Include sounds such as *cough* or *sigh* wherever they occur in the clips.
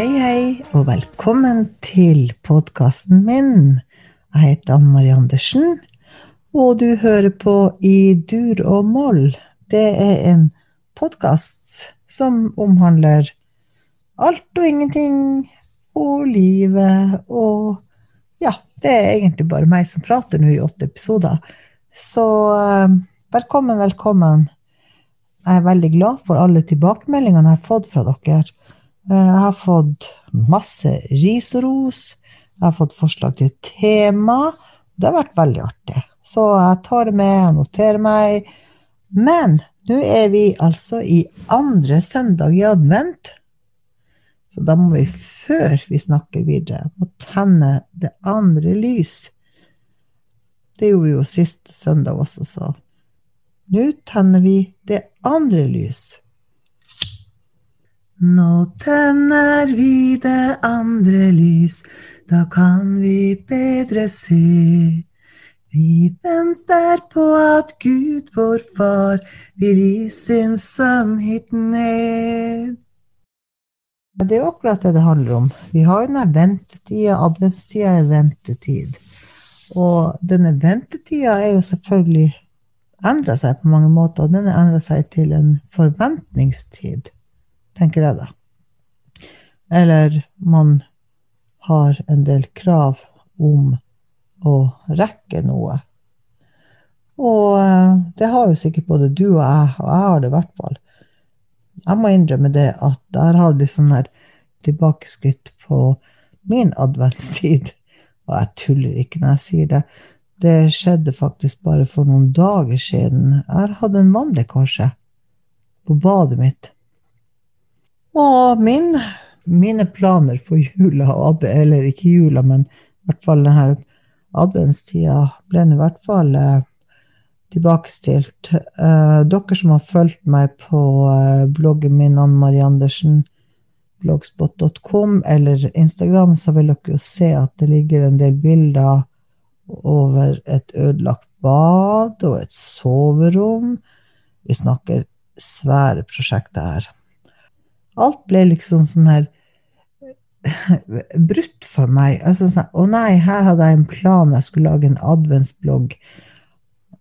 Hei, hei, og velkommen til podkasten min. Jeg heter Anne Marie Andersen, og du hører på I dur og moll. Det er en podkast som omhandler alt og ingenting og livet og Ja, det er egentlig bare meg som prater nå i åtte episoder. Så eh, velkommen, velkommen. Jeg er veldig glad for alle tilbakemeldingene jeg har fått fra dere. Eh, jeg har fått masse ris og ros. Jeg har fått forslag til tema. Det har vært veldig artig. Så jeg tar det med, jeg noterer meg. Men nå er vi altså i andre søndag i advent. Så da må vi, før vi snakker videre, må tenne det andre lys. Det gjorde vi jo sist søndag også, så nå tenner vi det andre lys. Nå tenner vi det andre lys, da kan vi bedre se. Vi venter på at Gud, vår Far, vil gi sin sønn hit ned. Det er akkurat det det handler om. Vi har jo denne ventetida. Adventstida er ventetid. Og denne ventetida er jo selvfølgelig endra seg på mange måter. Og den har endra seg til en forventningstid, tenker jeg da. Eller man har en del krav om å rekke noe. Og eh, det har jo sikkert både du og jeg, og jeg har det i hvert fall jeg må innrømme det at jeg har litt sånn her tilbakeskritt på min adventstid. Og jeg tuller ikke når jeg sier det. Det skjedde faktisk bare for noen dager siden. Jeg hatt en vannlekkasje på badet mitt. Og min, mine planer for jula, eller ikke jula, men i hvert fall denne adventstida, ble i hvert fall eh, tilbakestilt. Eh, dere som har fulgt meg på eh, bloggen min Ann Marie Andersen, blogspot.com eller Instagram, så vil dere jo se at det ligger en del bilder over et ødelagt bad og et soverom. Vi snakker svære prosjekter her. Alt ble liksom sånn her *laughs* brutt for meg. Altså sånn, Å nei, her hadde jeg en plan, jeg skulle lage en adventsblogg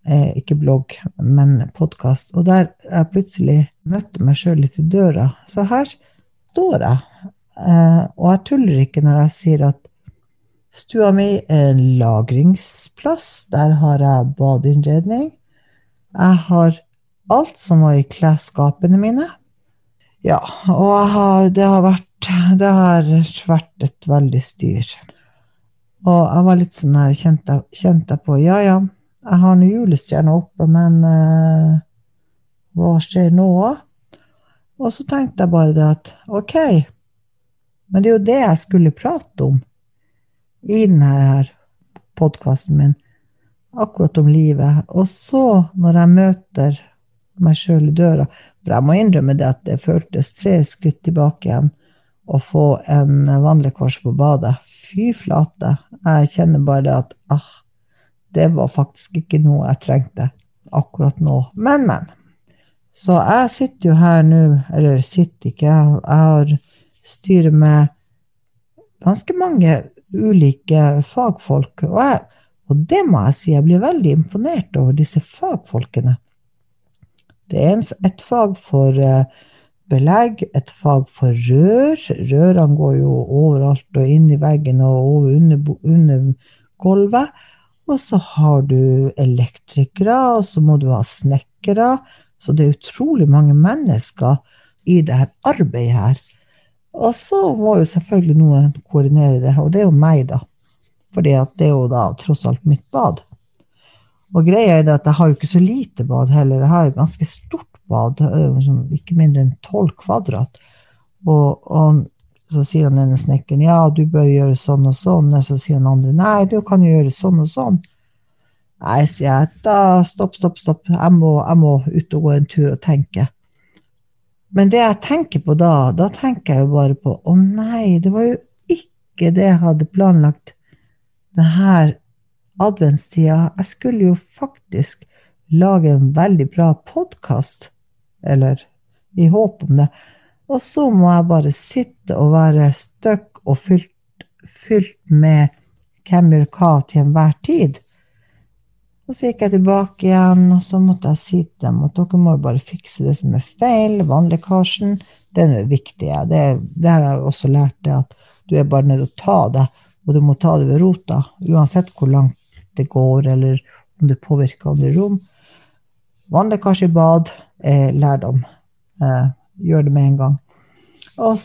eh, ikke blogg, men podkast. Og der jeg plutselig møtte meg sjøl litt i døra. Så her står jeg. Eh, og jeg tuller ikke når jeg sier at stua mi er en lagringsplass. Der har jeg badeinnredning. Jeg har alt som var i klesskapene mine. Ja, og det, har vært, det har vært et veldig styr. Og jeg var litt sånn her, kjente, kjente på Ja, ja, jeg har nå julestjerna oppe, men uh, hva skjer nå? Og så tenkte jeg bare det at ok, men det er jo det jeg skulle prate om i denne podkasten min. Akkurat om livet. Og så, når jeg møter meg sjøl i døra For jeg må innrømme det at det føltes tre skritt tilbake igjen å få en vandrekors på badet. Fy flate. Jeg kjenner bare at ah, det var faktisk ikke noe jeg trengte akkurat nå. Men, men. Så jeg sitter jo her nå, eller sitter ikke, jeg har styret med ganske mange ulike fagfolk. Og, jeg, og det må jeg si, jeg blir veldig imponert over disse fagfolkene. Det er et fag for uh, belegg, et fag for rør. Rørene går jo overalt og inn i veggen og over under, under gulvet. Og så har du elektrikere, og så må du ha snekkere. Så det er utrolig mange mennesker i det her arbeidet her. Og så må jo selvfølgelig noen koordinere det, og det er jo meg, da. Fordi det er jo da tross alt mitt bad. Og greia er at jeg har jo ikke så lite bad heller, jeg har et ganske stort bad, sånn ikke mindre enn tolv kvadrat. Og, og så sier han ene snekkeren ja, du bør gjøre sånn og sånn. Og så sier han andre nei, du kan jo gjøre sånn og sånn. Nei, sier jeg, da stopp, stopp, stopp. Jeg må, jeg må ut og gå en tur og tenke. Men det jeg tenker på da, da tenker jeg jo bare på å nei, det var jo ikke det jeg hadde planlagt denne adventstida. Jeg skulle jo faktisk lage en veldig bra podkast, eller i håp om det. Og så må jeg bare sitte og være støkk og fylt, fylt med hvem gjør hva til enhver tid. Og så gikk jeg tilbake igjen, og så måtte jeg si til dem at dere må bare fikse det som er feil. Vannlekkasjen, Det er viktig. Det, det har jeg også lært, det at du er bare nødt til å ta det, og du må ta det ved rota. Uansett hvor langt det går, eller om det påvirker andre rom. Vannlekkasje i bad er lærdom. Eh, gjør det med en gang. Og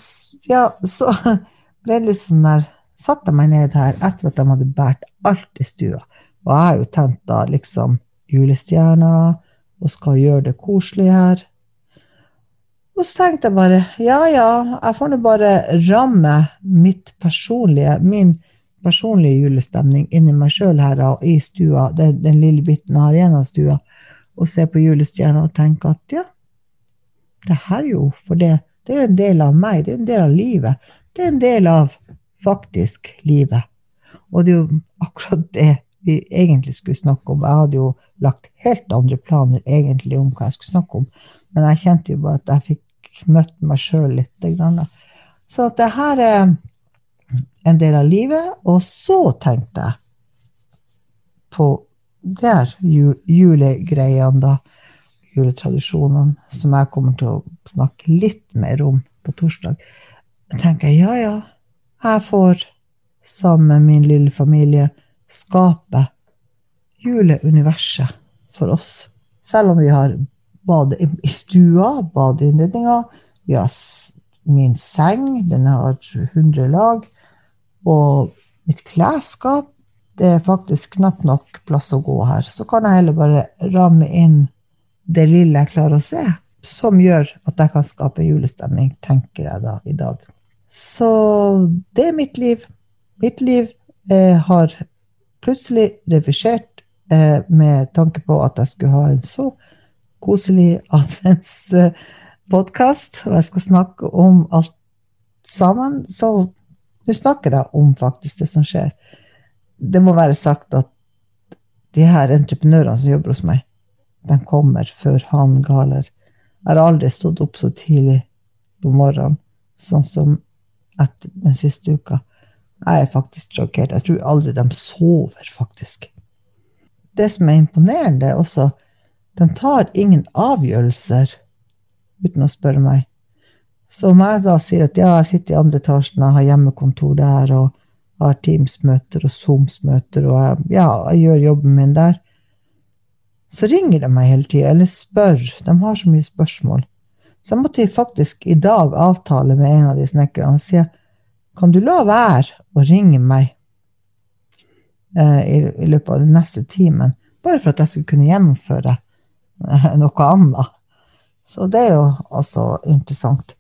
ja, så *laughs* ble det litt sånn der Satte jeg meg ned her etter at de hadde båret alt i stua. Og jeg har jo tent da liksom julestjerner og skal gjøre det koselig her. Og så tenkte jeg bare ja, ja, jeg får nå bare ramme mitt personlige, min personlige julestemning inni meg sjøl her og i stua, den, den lille biten jeg har igjen av stua, og se på julestjerna og tenke at ja, det her jo For det, det er en del av meg, det er en del av livet. Det er en del av faktisk livet. Og det er jo akkurat det vi egentlig skulle snakke om. Jeg hadde jo lagt helt andre planer egentlig om hva jeg skulle snakke om, men jeg kjente jo bare at jeg fikk møtt meg sjøl litt. Så at det her er en del av livet. Og så tenkte jeg på der julegreiene, da juletradisjonene, som jeg kommer til å snakke litt mer om på torsdag, jeg tenker jeg ja, ja, jeg får sammen med min lille familie skape juleuniverset for oss. Selv om vi har bad i stua, badeinnredninga, vi har min seng, den har 100 lag, og mitt klesskap det er faktisk knapt nok plass å gå her. Så kan jeg heller bare ramme inn det lille jeg klarer å se, som gjør at jeg kan skape julestemning, tenker jeg da i dag. Så det er mitt liv. Mitt liv eh, har plutselig revisjert eh, med tanke på at jeg skulle ha en så koselig adventspodkast, og jeg skal snakke om alt sammen. Så nå snakker jeg om faktisk det som skjer. Det må være sagt at de her entreprenørene som jobber hos meg, de kommer før han galer. Jeg har aldri stått opp så tidlig på morgenen sånn som etter den siste uka. Jeg er faktisk sjokkert. Jeg tror aldri de sover, faktisk. Det som er imponerende, er også de tar ingen avgjørelser uten å spørre meg. Så om jeg da sier at ja, jeg sitter i andre etasjen, jeg har hjemmekontor der, og har Teams-møter og Zooms-møter, og jeg, ja, jeg gjør jobben min der, så ringer de meg hele tida, eller spør. De har så mye spørsmål. Så jeg måtte faktisk i dag avtale med en av de snekkerne og si kan du la være å ringe meg eh, i, i, løpet av den neste timen, bare for at jeg skulle kunne gjennomføre eh, *laughs* noe annet. Så det er jo altså interessant.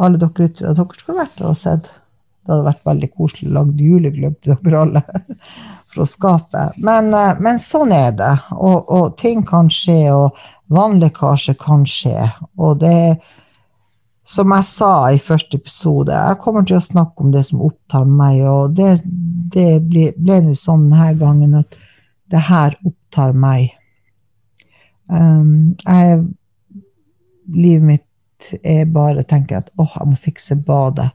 Alle dere lyttere, dere skulle vært og sett. Det hadde vært veldig koselig å lage julegløgg til dere alle. *laughs* for å skape. Men, eh, men sånn er det. Og, og, ting kan skje, og vannlekkasje kan skje. Og det som jeg sa i første episode, jeg kommer til å snakke om det som opptar meg, og det, det ble nå sånn denne gangen at det her opptar meg. Um, jeg, livet mitt er bare tenker at åh, jeg må fikse badet.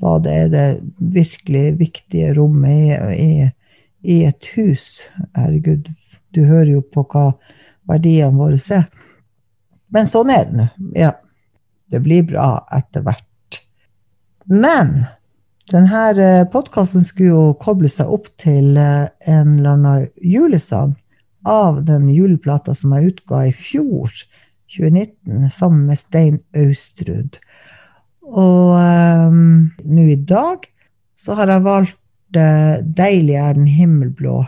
Badet er det virkelig viktige rommet i, i i et hus. Herregud, du hører jo på hva verdiene våre er. Men sånn er det nå. Ja, det blir bra etter hvert. Men denne eh, podkasten skulle jo koble seg opp til eh, en eller annen julesang av den juleplata som jeg utga i fjor, 2019, sammen med Stein Austrud. Og um, nå i dag så har jeg valgt det 'Deilig er den himmelblå'.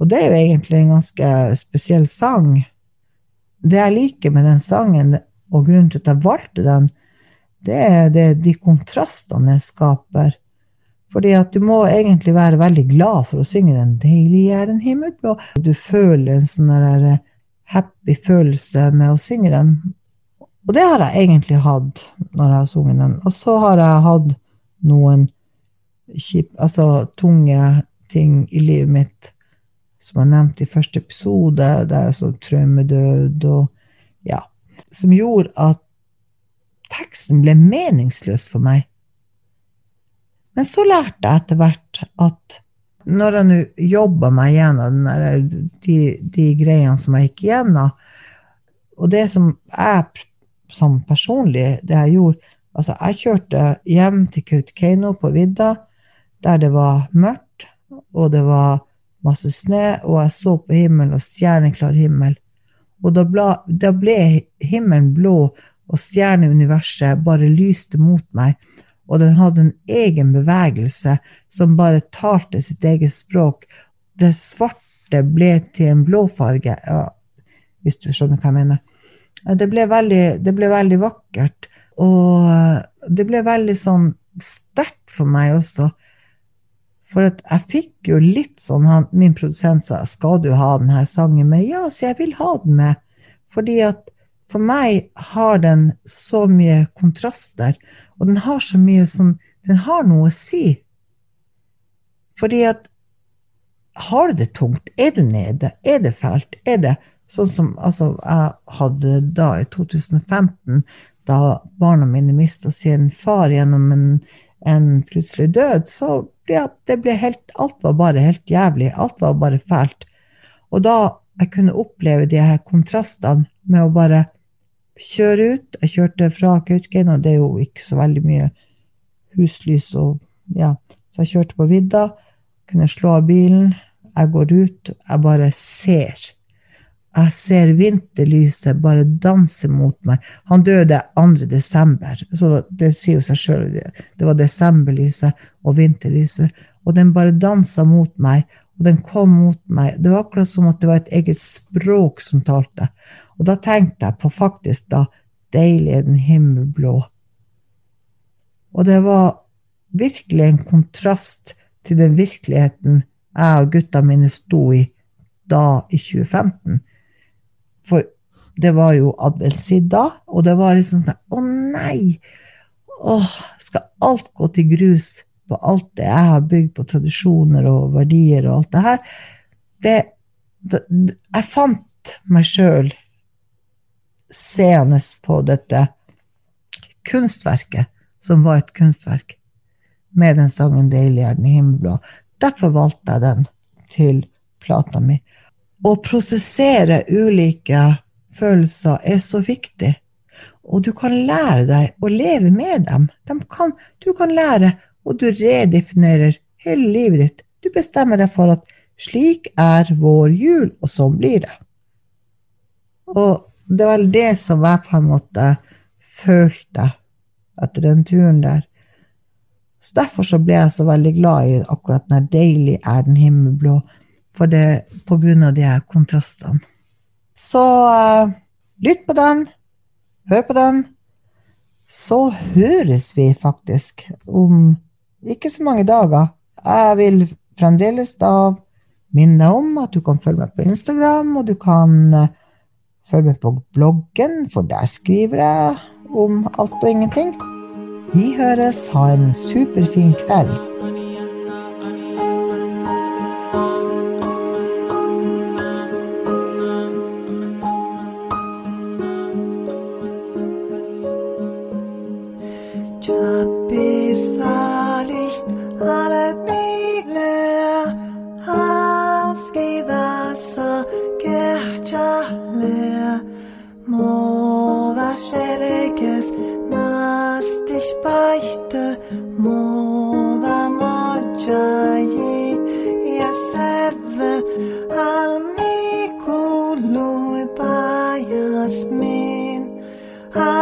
Og det er jo egentlig en ganske spesiell sang. Det jeg liker med den sangen, og grunnen til at jeg valgte den, det er det, de kontrastene den skaper. Fordi at du må egentlig være veldig glad for å synge den. 'Deilig er den himmelblå'. Du føler en sånn der eh, happy følelse med å synge den. Og det har jeg egentlig hatt når jeg har sunget den. Og så har jeg hatt noen kjip, altså tunge ting i livet mitt, som jeg nevnte i første episode, det er sånn traumedød og ja, som gjorde at teksten ble meningsløs for meg. Men så lærte jeg etter hvert at når jeg nå jobber meg gjennom de, de, greiene som jeg gikk gjennom og det som jeg som personlig, det jeg gjorde Altså, jeg kjørte hjem til Kautokeino på vidda, der det var mørkt, og det var masse snø, og jeg så på himmelen og stjerneklar himmel. Og da ble, da ble himmelen blå, og stjerneuniverset bare lyste mot meg. Og den hadde en egen bevegelse som bare talte sitt eget språk. Det svarte ble til en blå farge, ja, hvis du skjønner hva jeg mener. Det ble veldig, det ble veldig vakkert. Og det ble veldig sånn sterkt for meg også. For jeg fikk jo litt sånn han, Min produsent sa skal du ha denne sangen med? Ja, så jeg vil ha den med. Fordi at for meg har den så mye kontraster, og den har så mye sånn Den har noe å si. Fordi at har du det tungt? Er du nede? Er det fælt? Er det sånn som altså, jeg hadde da i 2015, da barna mine mista sin far gjennom en, en plutselig død, så ble det ble helt Alt var bare helt jævlig. Alt var bare fælt. Og da jeg kunne oppleve de her kontrastene med å bare kjøre ut Jeg kjørte fra Kautokeino, det er jo ikke så veldig mye huslys og Ja. Så jeg kjørte på vidda, kunne slå av bilen. Jeg går ut, jeg bare ser. Jeg ser vinterlyset bare danse mot meg. Han døde 2. desember, så det sier jo seg sjøl. Det var desemberlyset og vinterlyset. Og den bare dansa mot meg, og den kom mot meg. Det var akkurat som at det var et eget språk som talte. Og da tenkte jeg på faktisk da Deilig er den himmelblå. Og det var virkelig en kontrast til den virkeligheten jeg og gutta mine sto i da i 2015. For det var jo adventstid da, og det var liksom sånn Å nei! Åh, skal alt gå til grus på alt det jeg har bygd på tradisjoner og verdier og alt det her? Det, det Jeg fant meg sjøl seende på dette kunstverket, som var et kunstverk, med den sangen 'Deilig er den himmelblå'. Derfor valgte jeg den til plata mi å prosessere ulike følelser er så viktig. Og du kan lære deg å leve med dem. Kan, du kan lære, og du redefinerer hele livet ditt. Du bestemmer deg for at slik er vår jul, og sånn blir det. Og det var det som jeg på en måte følte etter den turen der. Så Derfor så ble jeg så veldig glad i akkurat den 'Deilig er den himmelblå', for det på grunn av de her kontrastene. Så uh, lytt på den, hør på den. Så høres vi faktisk om ikke så mange dager. Jeg vil fremdeles da minne om at du kan følge meg på Instagram, og du kan eh, følge meg på bloggen, for der skriver jeg om alt og ingenting. Vi høres. Ha en superfin kveld. job.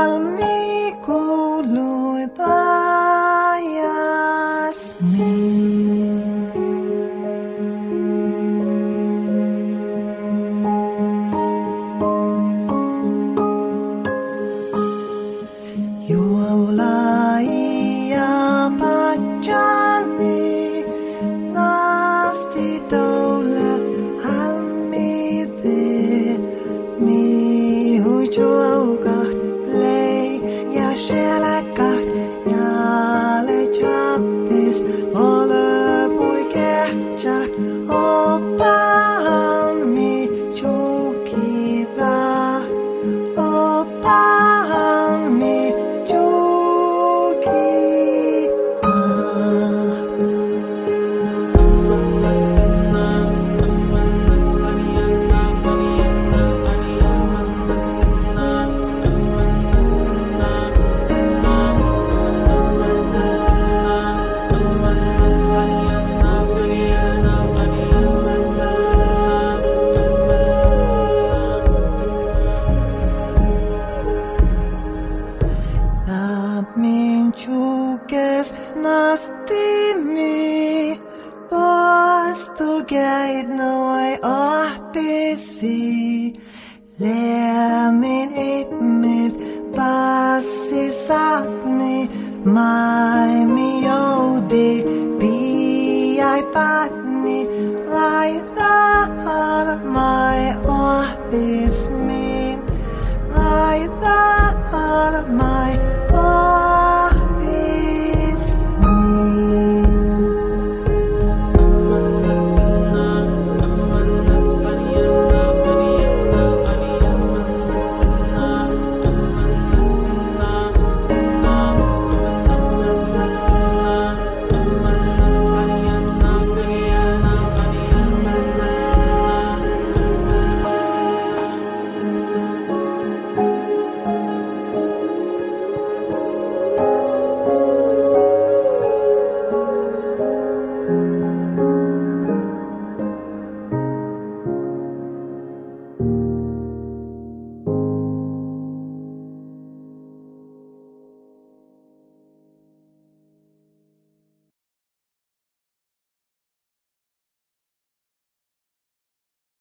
al mi colui botany Vai my orbis mean Vai my office.